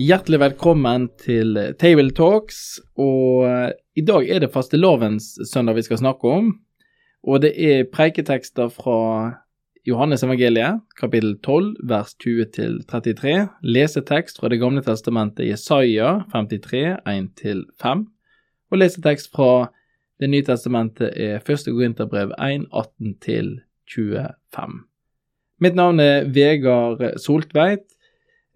Hjertelig velkommen til Table Talks. Og eh, i dag er det fastelavns søndag vi skal snakke om. Og det er preiketekster fra Johannes evangeliet, kapittel 12, vers 20-33. Lesetekst fra Det gamle testamentet, Jesaja 53, 1-5. Og lesetekst fra Det nye testamentet er første Korinterbrev 1, 18-25. Mitt navn er Vegard Soltveit.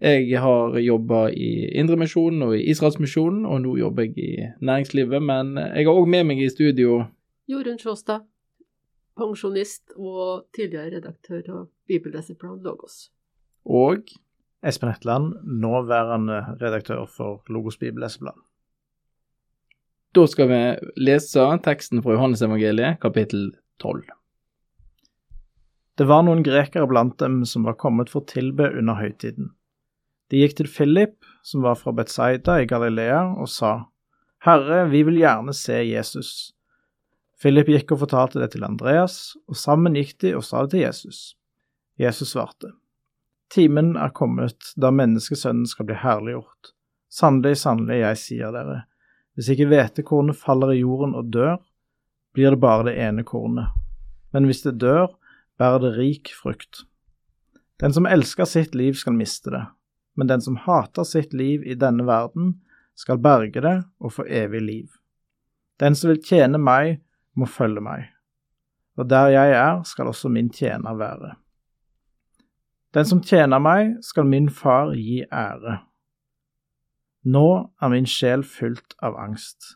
Jeg har jobba i Indremisjonen og i Israelsmisjonen, og nå jobber jeg i næringslivet. Men jeg har òg med meg i studio Jorunn Sjåstad, pensjonist og tidligere redaktør av Bibelleseplan Logos. og Espen Hetland, nåværende redaktør for Logos Bibelleseplan. Da skal vi lese teksten fra Johannesevangeliet, kapittel 12. Det var noen grekere blant dem som var kommet for å tilbe under høytiden. De gikk til Philip, som var fra Betzaida i Galilea, og sa, Herre, vi vil gjerne se Jesus. Philip gikk og fortalte det til Andreas, og sammen gikk de og sa det til Jesus. Jesus svarte, Timen er kommet da menneskesønnen skal bli herliggjort. Sannelig, sannelig, jeg sier dere, hvis ikke hvetekornet faller i jorden og dør, blir det bare det ene kornet. Men hvis det dør, bærer det rik frukt. Den som elsker sitt liv, skal miste det, men den som hater sitt liv i denne verden, skal berge det og få evig liv. Den som vil tjene meg, må følge meg, og der jeg er, skal også min tjener være. Den som tjener meg, skal min far gi ære. Nå er min sjel fylt av angst.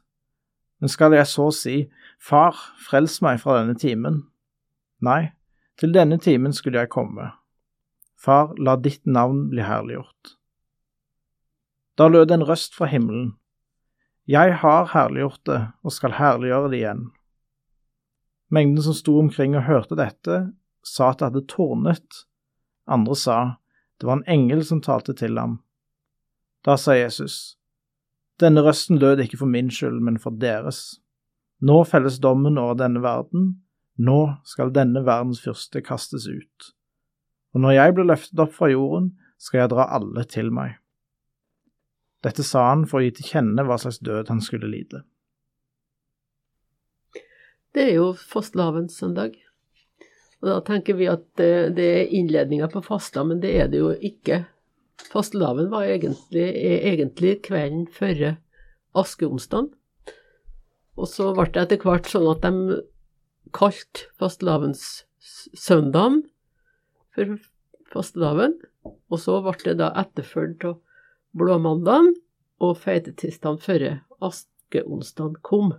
Men skal jeg så si, Far, frels meg fra denne timen? Nei, til denne timen skulle jeg komme. Far, la ditt navn bli herliggjort. Da lød en røst fra himmelen. Jeg har herliggjort det og skal herliggjøre det igjen. Mengden som sto omkring og hørte dette, sa at det hadde tårnet. Andre sa det var en engel som talte til ham. Da sa Jesus, denne røsten lød ikke for min skyld, men for deres. Nå felles dommen over denne verden, nå skal denne verdens fyrste kastes ut. Og når jeg blir løftet opp fra jorden, skal jeg dra alle til meg. Dette sa han for å gi til kjenne hva slags død han skulle lide. Det er jo fastelavnssøndag. Og da tenker vi at det, er innledninga på fasta, men det er det jo ikke. Fastelavn var egentlig, er egentlig kvelden før askeonsdag. Og så ble det etter hvert sånn at de kalte fastelavnssøndagen for fastedagen. Og så ble det da etterfulgt av blåmandagen og feitetirsdagen før askeonsdagen kom.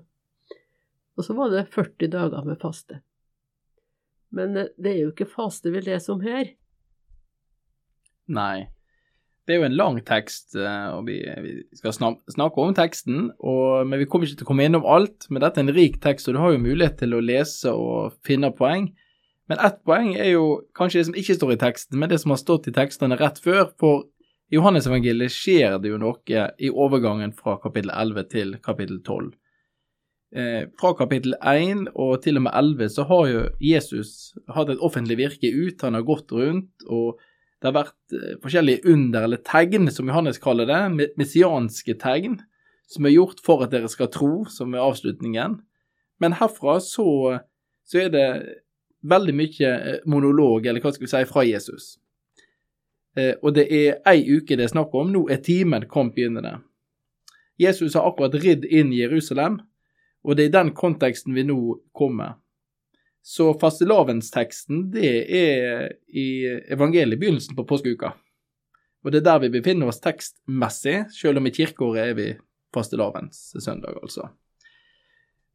Og så var det 40 dager med faste. Men eh, det er jo ikke faste vi leser om her. Nei. Det er jo en lang tekst, eh, og vi, skal snakke om teksten. Og, men vi kommer ikke til å komme innom alt. Men dette er en rik tekst, og du har jo mulighet til å lese og finne poeng. Men ett poeng er jo kanskje det som ikke står i teksten, men det som har stått i tekstene rett før. For i Johannes-evangeliet skjer det jo noe i overgangen fra kapittel 11 til kapittel 12. Eh, fra kapittel 1 og til og med 11 så har jo Jesus hatt et offentlig virke ut. Han har gått rundt, og det har vært eh, forskjellige under, eller tegn, som Johannes kaller det, messianske tegn, som er gjort for at dere skal tro, som er avslutningen. Men herfra så, så er det veldig mye eh, monolog, eller hva skal vi si, fra Jesus. Eh, og det er ei uke det er snakk om. Nå er timen kommet, begynner det. Jesus har akkurat ridd inn i Jerusalem, og det er i den konteksten vi nå kommer. Så fastelavnsteksten, det er i evangeliet begynnelsen på påskeuka. Og det er der vi befinner oss tekstmessig, selv om i kirkeåret er vi fastelavnssøndag, altså.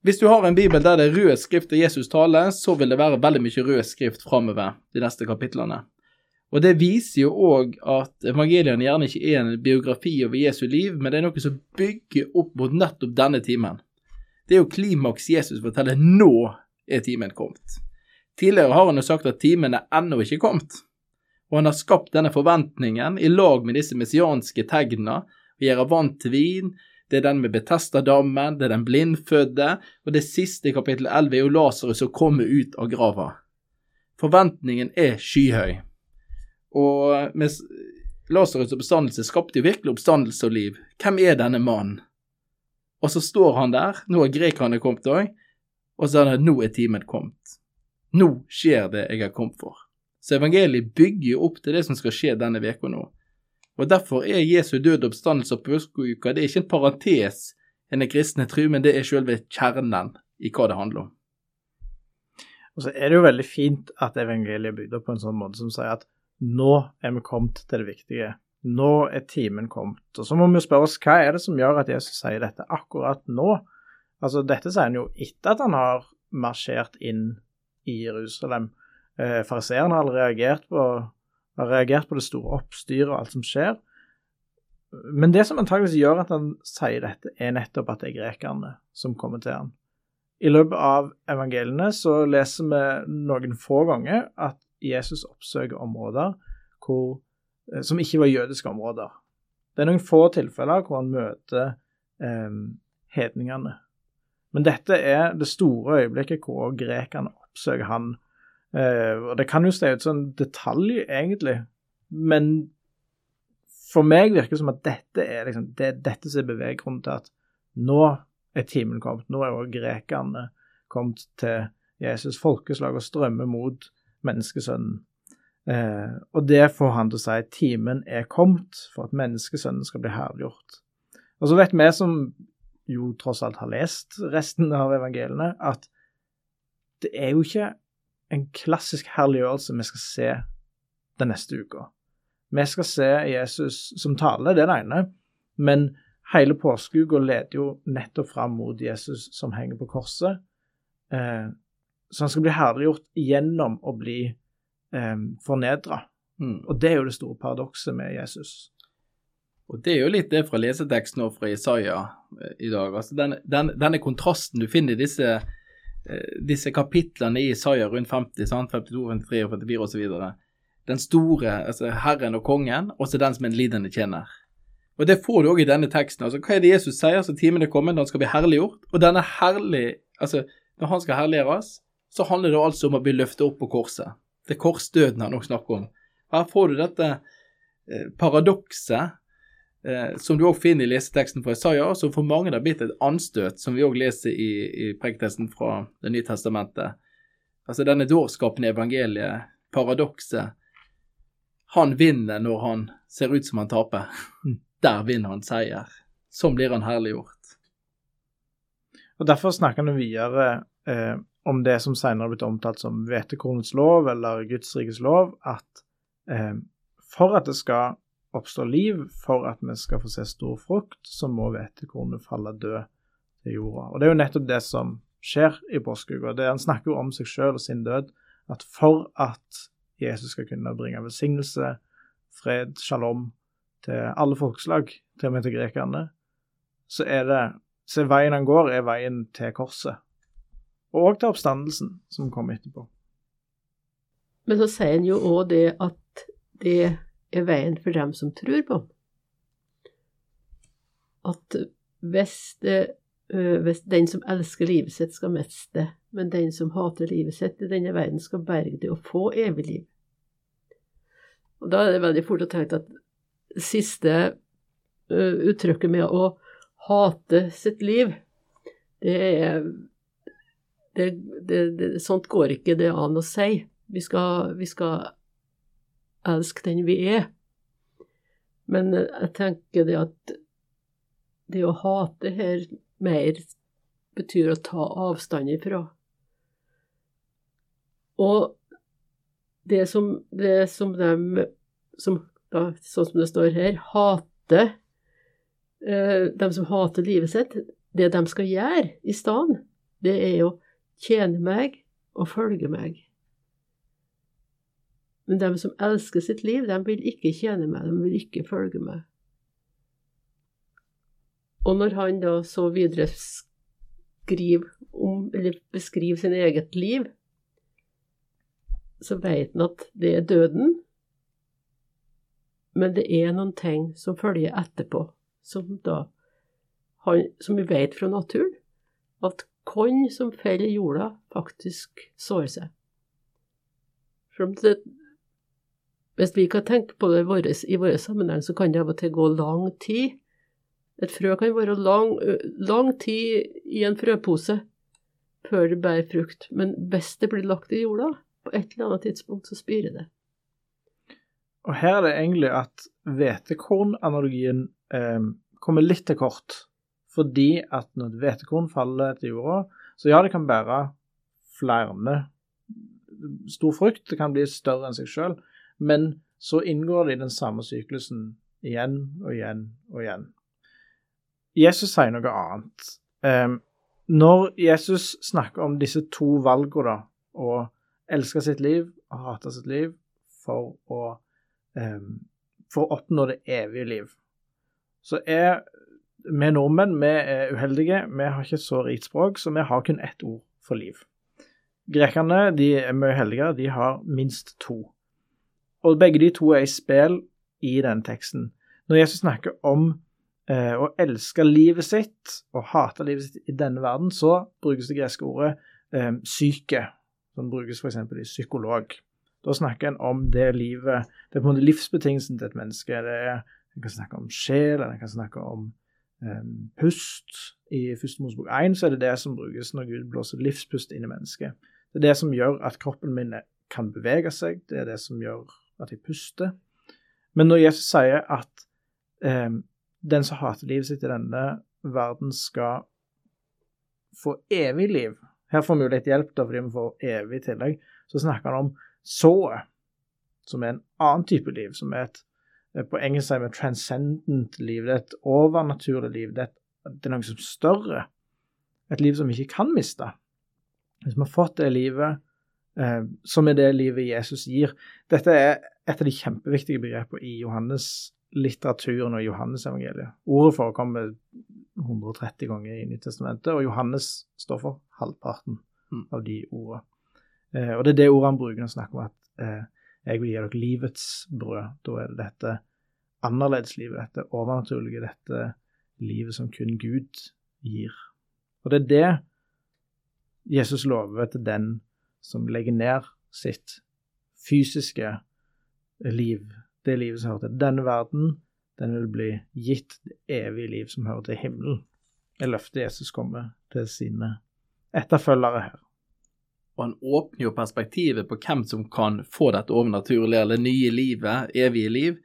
Hvis du har en bibel der det er rød skrift og Jesus taler, så vil det være veldig mye rød skrift framover de neste kapitlene. Og det viser jo òg at evangeliene gjerne ikke er en biografi over Jesu liv, men det er noe som bygger opp mot nettopp denne timen. Det er jo klimaks Jesus forteller nå er timen kommet. Tidligere har han jo sagt at timen er ennå ikke kommet, og han har skapt denne forventningen i lag med disse messianske tegnene. Vi gjør vant til vin, det er den med Betestadammen, det er den blindfødde, og det siste i kapittel 11 er jo Lasarus som kommer ut av grava. Forventningen er skyhøy. Og med Lasarus' oppstandelse skapte jo virkelig oppstandelse og liv. Hvem er denne mannen? Og så står han der, nå har grekerne kommet òg, og så er det nå er timen kommet. Nå skjer det jeg har kommet for. Så evangeliet bygger jo opp til det som skal skje denne uka nå. Og Derfor er Jesu død oppstandelse på påskeuka det er ikke en parentes enn den kristne tru, men det er selve kjernen i hva det handler om. Og så er det jo veldig fint at evangeliet er bygd opp på en sånn måte som sier at nå er vi kommet til det viktige. Nå er timen kommet. Og så må vi spørre oss hva er det som gjør at Jesus sier dette akkurat nå? Altså, dette sier han jo etter at han har marsjert inn i Jerusalem. Eh, Fariseerne har reagert på, har reagert på det store oppstyret og alt som skjer. Men det som antageligvis gjør at han sier dette, er nettopp at det er grekerne som kommer til han. I løpet av evangeliene så leser vi noen få ganger at Jesus oppsøker områder hvor, eh, som ikke var jødiske områder. Det er noen få tilfeller hvor han møter eh, hedningene. Men dette er det store øyeblikket hvor grekerne oppsøker han. Eh, og Det kan jo se ut som en detalj, egentlig, men for meg virker det som at dette er liksom, det dette som er beveggrunnen til at nå er timen kommet. Nå er jo grekerne kommet til Jesus. Folkeslag og strømmer mot menneskesønnen. Uh, og det får han til å si timen er kommet for at menneskesønnen skal bli herliggjort. Og så vet vi som jo tross alt har lest resten av evangeliene, at det er jo ikke en klassisk herliggjørelse vi skal se den neste uka. Vi skal se Jesus som taler, det er det ene, men hele påskeuka leder jo nettopp fram mot Jesus som henger på korset. Eh, så han skal bli herliggjort gjennom å bli eh, fornedra. Mm. Og det er jo det store paradokset med Jesus. Og Det er jo litt det fra leseteksten og fra Isaiah eh, i dag. Altså den, den, denne kontrasten du finner i disse, disse kapitlene i Isaiah rundt 50, sant? 52, 53 og 44 osv. Den store, altså Herren og kongen, og så den som en lidende tjener. Og Det får du òg i denne teksten. altså Hva er det Jesus sier? altså Timen er kommet, han skal bli herliggjort. Og denne herlig, altså Når han skal herliggjøres, så handler det altså om å bli løftet opp på korset. Det er korsdøden han også snakker om. Her får du dette eh, paradokset eh, som du òg finner i leseteksten fra Isaiah, som for mange har blitt et anstøt, som vi òg leser i, i preketeksten fra Det nye testamentet. Altså denne dårskapen i evangeliet, paradokset. Han vinner når han ser ut som han taper. Der vinner han seier. Sånn blir han herliggjort. Og Derfor snakker han videre eh, om det som senere har blitt omtalt som hvetekornets lov, eller Guds rikes lov, at eh, for at det skal oppstå liv, for at vi skal få se stor frukt, så må hvetekornet falle død til jorda. Og Det er jo nettopp det som skjer i påskeuka. Han snakker jo om seg sjøl og sin død, at for at Jesus skal kunne bringe velsignelse, fred, shalom til alle folkeslag, til og med til grekerne, så er det så veien han går, er veien til korset og til oppstandelsen som kommer etterpå. Men så sier han jo òg det at det er veien for dem som tror på ham. At hvis, det, hvis, den som elsker livet sitt, skal miste det, men den som hater livet sitt i denne verden, skal berge det og få evig liv. Og Da er det veldig fort å tenke at siste uttrykket med å hate sitt liv, det er det, det, det, sånt går ikke det an å si. Vi skal, vi skal elske den vi er. Men jeg tenker det at det å hate her mer betyr å ta avstand ifra. Og det som, det som de som, da, Sånn som det står her, hater eh, De som hater livet sitt, det de skal gjøre i stedet, det er å tjene meg og følge meg. Men de som elsker sitt liv, de vil ikke tjene meg, de vil ikke følge meg. Og når han da så videre skriver om, eller beskriver sin eget liv, så vet han at det er døden, men det er noen ting som følger etterpå, som da han, som vi vet fra naturen, at korn som faller i jorda, faktisk sår seg. For det, hvis vi kan tenke på det i vår, sammenheng, så kan det av og til gå lang tid. Et frø kan være lang, lang tid i en frøpose før det bærer frukt, men hvis det blir lagt i jorda, på et eller annet tidspunkt, så spirer det. Og her er det egentlig at hvetekornanalogien eh, kommer litt til kort. Fordi at når et hvetekorn faller til jorda, så ja, det kan bære flere stor frukt, det kan bli større enn seg sjøl, men så inngår det i den samme syklusen igjen og igjen og igjen. Jesus sier noe annet. Um, når Jesus snakker om disse to valgene, å elske sitt liv og hate sitt liv for å, um, for å oppnå det evige liv, så er vi nordmenn vi er uheldige. Vi har ikke så rikt språk, så vi har kun ett ord for liv. Grekerne de er mye heldigere, de har minst to. Og begge de to er i spill i den teksten. Når Jesus snakker om eh, å elske livet sitt og hate livet sitt i denne verden, så brukes det greske ordet eh, syke, som brukes f.eks. i psykolog. Da snakker en om det livet Det er på en måte livsbetingelsen til et menneske. Det er, En kan snakke om sjel, eller en kan snakke om um, pust. I første Mosebok 1 så er det det som brukes når Gud blåser livspust inn i mennesket. Det er det som gjør at kroppen min kan bevege seg, det er det som gjør at jeg puster. Men når Jesus sier at eh, den som hater livet sitt i denne verden, skal få evig liv Her får vi jo litt hjelp, da, fordi vi får evig tillegg. Så snakker han om sået, som er en annen type liv, som er et Eh, på engelsk sier vi 'transcendent liv'. Det er et overnaturlig liv. Det er, et, det er noe som er større. Et liv som vi ikke kan miste. Hvis vi har fått det livet som er det livet Jesus gir Dette er et av de kjempeviktige begrepene i Johannes-litteraturen og Johannes-evangeliet. Ordet forekommer 130 ganger i Nyttestamentet, og Johannes står for halvparten mm. av de ordene. Eh, og det er det ordet han bruker når han snakker om at eh, jeg vil gi dere livets brød. Da er det dette annerledeslivet, dette overnaturlige, dette livet som kun Gud gir. Og det er det Jesus lover til den som legger ned sitt fysiske liv, det livet som hører til denne verden, den vil bli gitt det evige liv som hører til himmelen. Jeg løfter Jesus kommer til sine etterfølgere her og han åpner jo perspektivet på hvem som kan få dette overnaturlige eller nye livet, evige liv.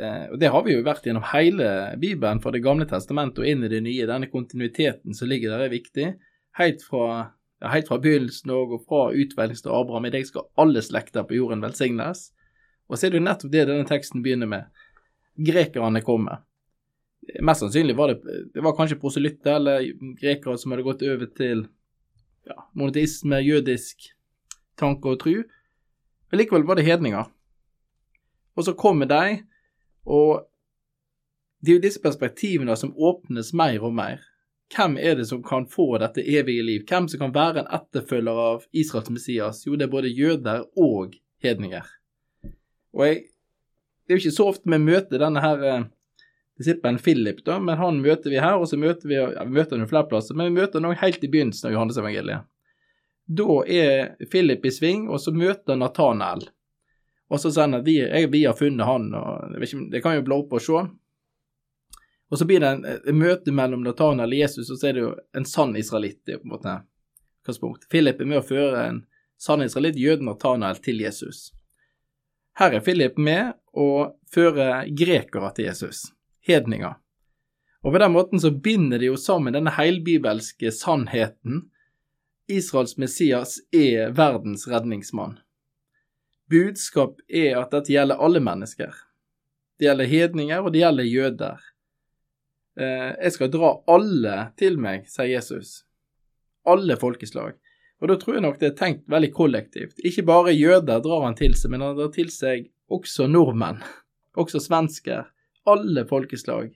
Eh, og Det har vi jo vært gjennom hele Bibelen, fra Det gamle testamentet og inn i det nye. Denne kontinuiteten som ligger der, er viktig. Helt fra, ja, helt fra begynnelsen og fra utvelgelsen av Abraham. I deg skal alle slekter på jorden velsignes. Og så er det jo nettopp det denne teksten begynner med. Grekerne kommer. Mest sannsynlig var det, det var kanskje proselytter eller grekere som hadde gått over til ja, monoteisme, jødisk tanke og tru. Men likevel var det hedninger. Og så kommer de, og det er jo disse perspektivene som åpnes mer og mer. Hvem er det som kan få dette evige liv? Hvem som kan være en etterfølger av Israels Messias? Jo, det er både jøder og hedninger. Og jeg, det er jo ikke så ofte vi møter denne her eh, disippelen Philip, da, men han møter vi her, og så møter vi, ja, vi møter han flere plasser, men vi møter han òg helt i begynnelsen av Johannes-evangeliet. Da er Philip i sving, og så møter Nathanael. Og så sier han at vi, jeg, vi, har funnet han, og ikke, det kan jo blå opp og se. Og så blir det en, en møte mellom Nathanael og Jesus, og så er det jo en sann israelitt. det er på en måte utgangspunkt. Philip er med å føre en sann israelitt, jøden Nathanael, til Jesus. Her er Philip med å føre grekere til Jesus hedninger. Og på den måten så binder de jo sammen denne heilbibelske sannheten. Israels Messias er verdens redningsmann. Budskap er at dette gjelder alle mennesker. Det gjelder hedninger, og det gjelder jøder. Eh, jeg skal dra alle til meg, sier Jesus. Alle folkeslag. Og da tror jeg nok det er tenkt veldig kollektivt. Ikke bare jøder drar han til seg, men han drar til seg også nordmenn, også svensker. Alle folkeslag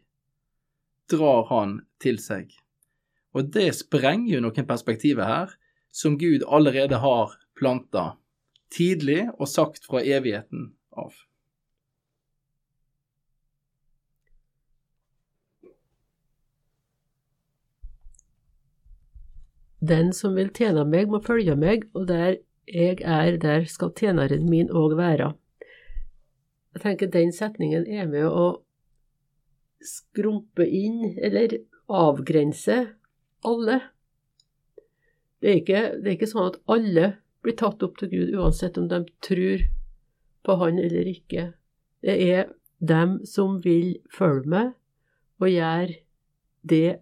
drar han til seg. Og det sprenger jo noen perspektiver her som Gud allerede har planta tidlig og sagt fra evigheten av. Den som vil tjene meg, må følge meg, og der jeg er, der skal tjeneren min òg være. Jeg tenker den setningen er med å skrumpe inn, eller avgrense, alle. Det er, ikke, det er ikke sånn at alle blir tatt opp til Gud, uansett om de tror på Han eller ikke. Det er dem som vil følge meg og gjøre det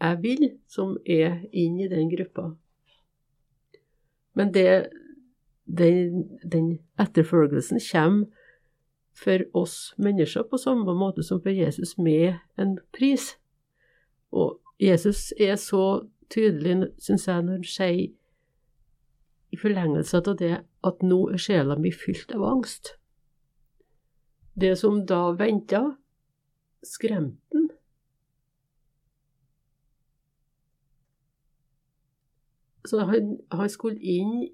jeg vil, som er inn i den gruppa. Men det, den, den etterfølgelsen kommer for oss mennesker på samme måte som for Jesus med en pris. Og Jesus er så tydelig, syns jeg, når han sier i forlengelse av det at nå er sjela mi fylt av angst. Det som da venta, skremte han. Så han, han, skulle inn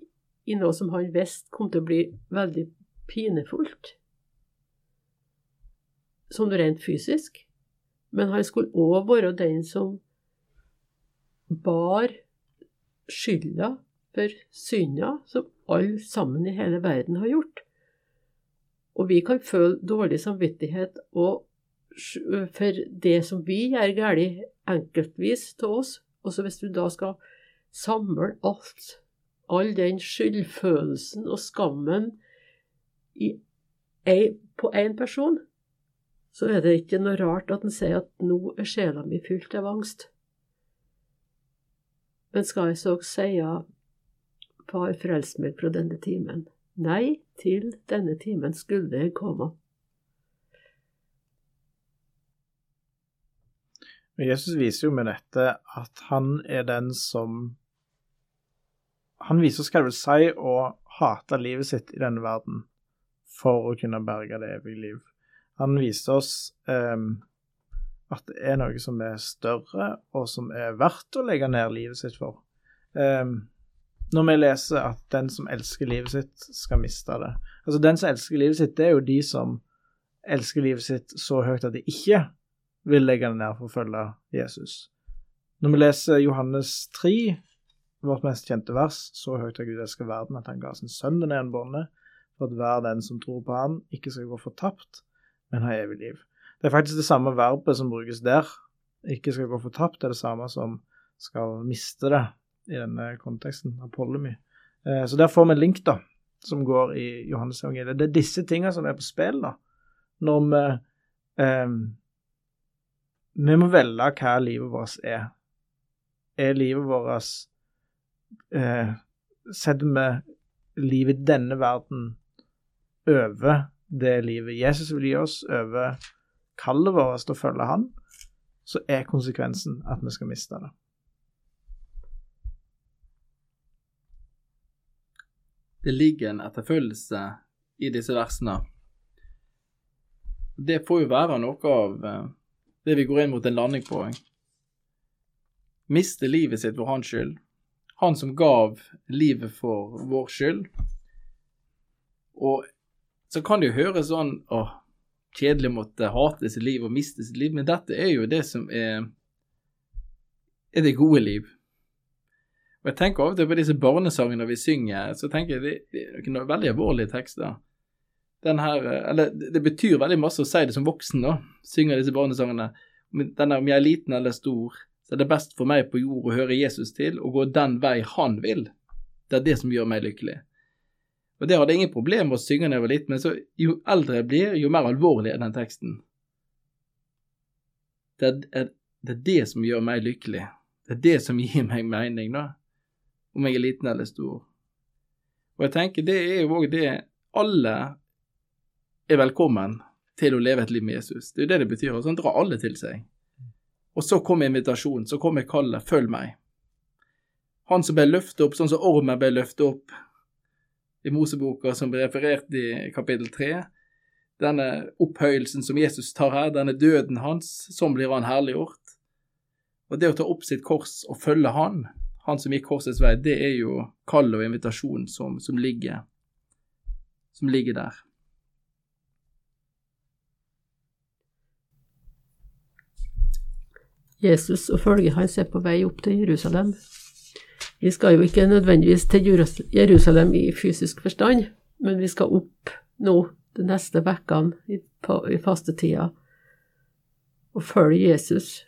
i noe som han visste kom til å bli veldig pinefullt, sånn rent fysisk. Men han skulle òg være den som bar skylda for synda som alle sammen i hele verden har gjort. Og vi kan føle dårlig samvittighet for det som vi gjør galt, enkeltvis til oss. Også hvis du da skal samle alt, all den skyldfølelsen og skammen i, på én person, så er det ikke noe rart at en sier at nå er sjela mi fylt av angst. Men skal jeg så si Far, frels meg fra denne timen. Nei, til denne timen skulle jeg komme. Jesus viser jo med dette at han er den som Han viser hva det vil si å hate livet sitt i denne verden for å kunne berge det evige liv. Han viser oss um, at det er noe som er større, og som er verdt å legge ned livet sitt for. Um, når vi leser at den som elsker livet sitt, skal miste det. Altså, den som elsker livet sitt, det er jo de som elsker livet sitt så høyt at de ikke vil legge det ned for å følge Jesus. Når vi leser Johannes 3, vårt mest kjente vers, så høyt har Gud elsker verden at han ga sin sønn den enbårne, for at hver den som tror på han, ikke skal gå fortapt, men ha evig liv. Det er faktisk det samme verbet som brukes der. Ikke skal gå fortapt, er det samme som skal miste det i denne konteksten av Pollemy. Eh, så der får vi en link da, som går i Johannes evangeliet. Det er disse tingene som er på spill da, når vi eh, Vi må velge hva livet vårt er. Er livet vårt eh, Setter vi livet i denne verden over det livet Jesus vil gi oss, over kallet vårt til å følge Han, så er konsekvensen at vi skal miste det. Det ligger en etterfølgelse i disse versene. Det får jo være noe av eh, det vi går inn mot en landing på. Miste livet sitt for hans skyld. Han som gav livet for vår skyld. Og så kan det jo høres sånn åh, kjedelig å måtte hate sitt liv og miste sitt liv, men dette er jo det som er, er det gode liv. Og jeg tenker av og til på disse barnesangene vi synger, så tenker jeg det, det er noen veldig alvorlige tekster. Den her, eller Det betyr veldig masse å si det som voksen, da, synger disse barnesangene. Den om jeg er liten eller stor, så er det best for meg på jord å høre Jesus til og gå den vei han vil. Det er det som gjør meg lykkelig. Og det hadde jeg ingen problem med å synge da jeg var liten, men så, jo eldre jeg blir, jo mer alvorlig er den teksten. Det er, det er, det som gjør meg lykkelig. Det er det som gir meg mening, da om jeg er liten eller stor. Og jeg tenker det er jo òg det alle er velkommen til å leve et liv med Jesus. Det er jo det det betyr. og Sånn drar alle til seg. Og så kommer invitasjonen, så kommer kallet 'følg meg'. Han som ble løftet opp, sånn som ormen ble løftet opp i Moseboka, som ble referert i kapittel 3. Denne opphøyelsen som Jesus tar her, denne døden hans, sånn blir han herliggjort. Og det å ta opp sitt kors og følge han, han som gikk korsets vei, det er jo kallet og invitasjon som, som, ligger, som ligger der. Jesus og følget hans er på vei opp til Jerusalem. Vi skal jo ikke nødvendigvis til Jerusalem i fysisk forstand, men vi skal opp nå de neste ukene i, i fastetida og følge Jesus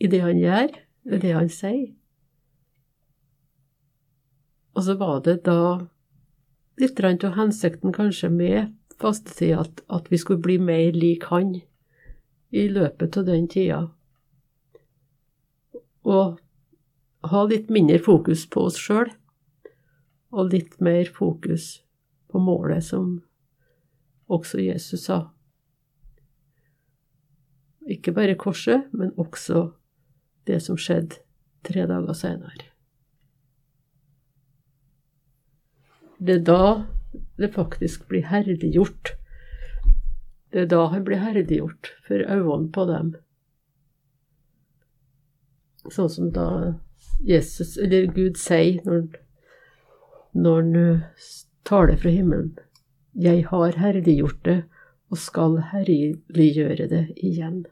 i det han gjør, i det han sier. Og så var det da litt av hensikten kanskje med fastetida at, at vi skulle bli mer lik han i løpet av den tida og ha litt mindre fokus på oss sjøl, og litt mer fokus på målet, som også Jesus sa. Ikke bare korset, men også det som skjedde tre dager senere. Det er da det faktisk blir herliggjort. Det er da han blir herliggjort for øynene på dem Sånn som da Jesus, eller Gud, sier når, når han eh, taler fra himmelen. Jeg har herliggjort det, og skal herliggjøre det igjen.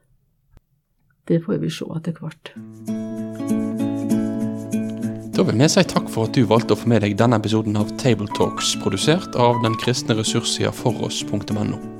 Det får vi se etter hvert. Da vil vi si takk for at du valgte å få med deg denne episoden av Tabletalks, produsert av den kristne ressurssida foross.no.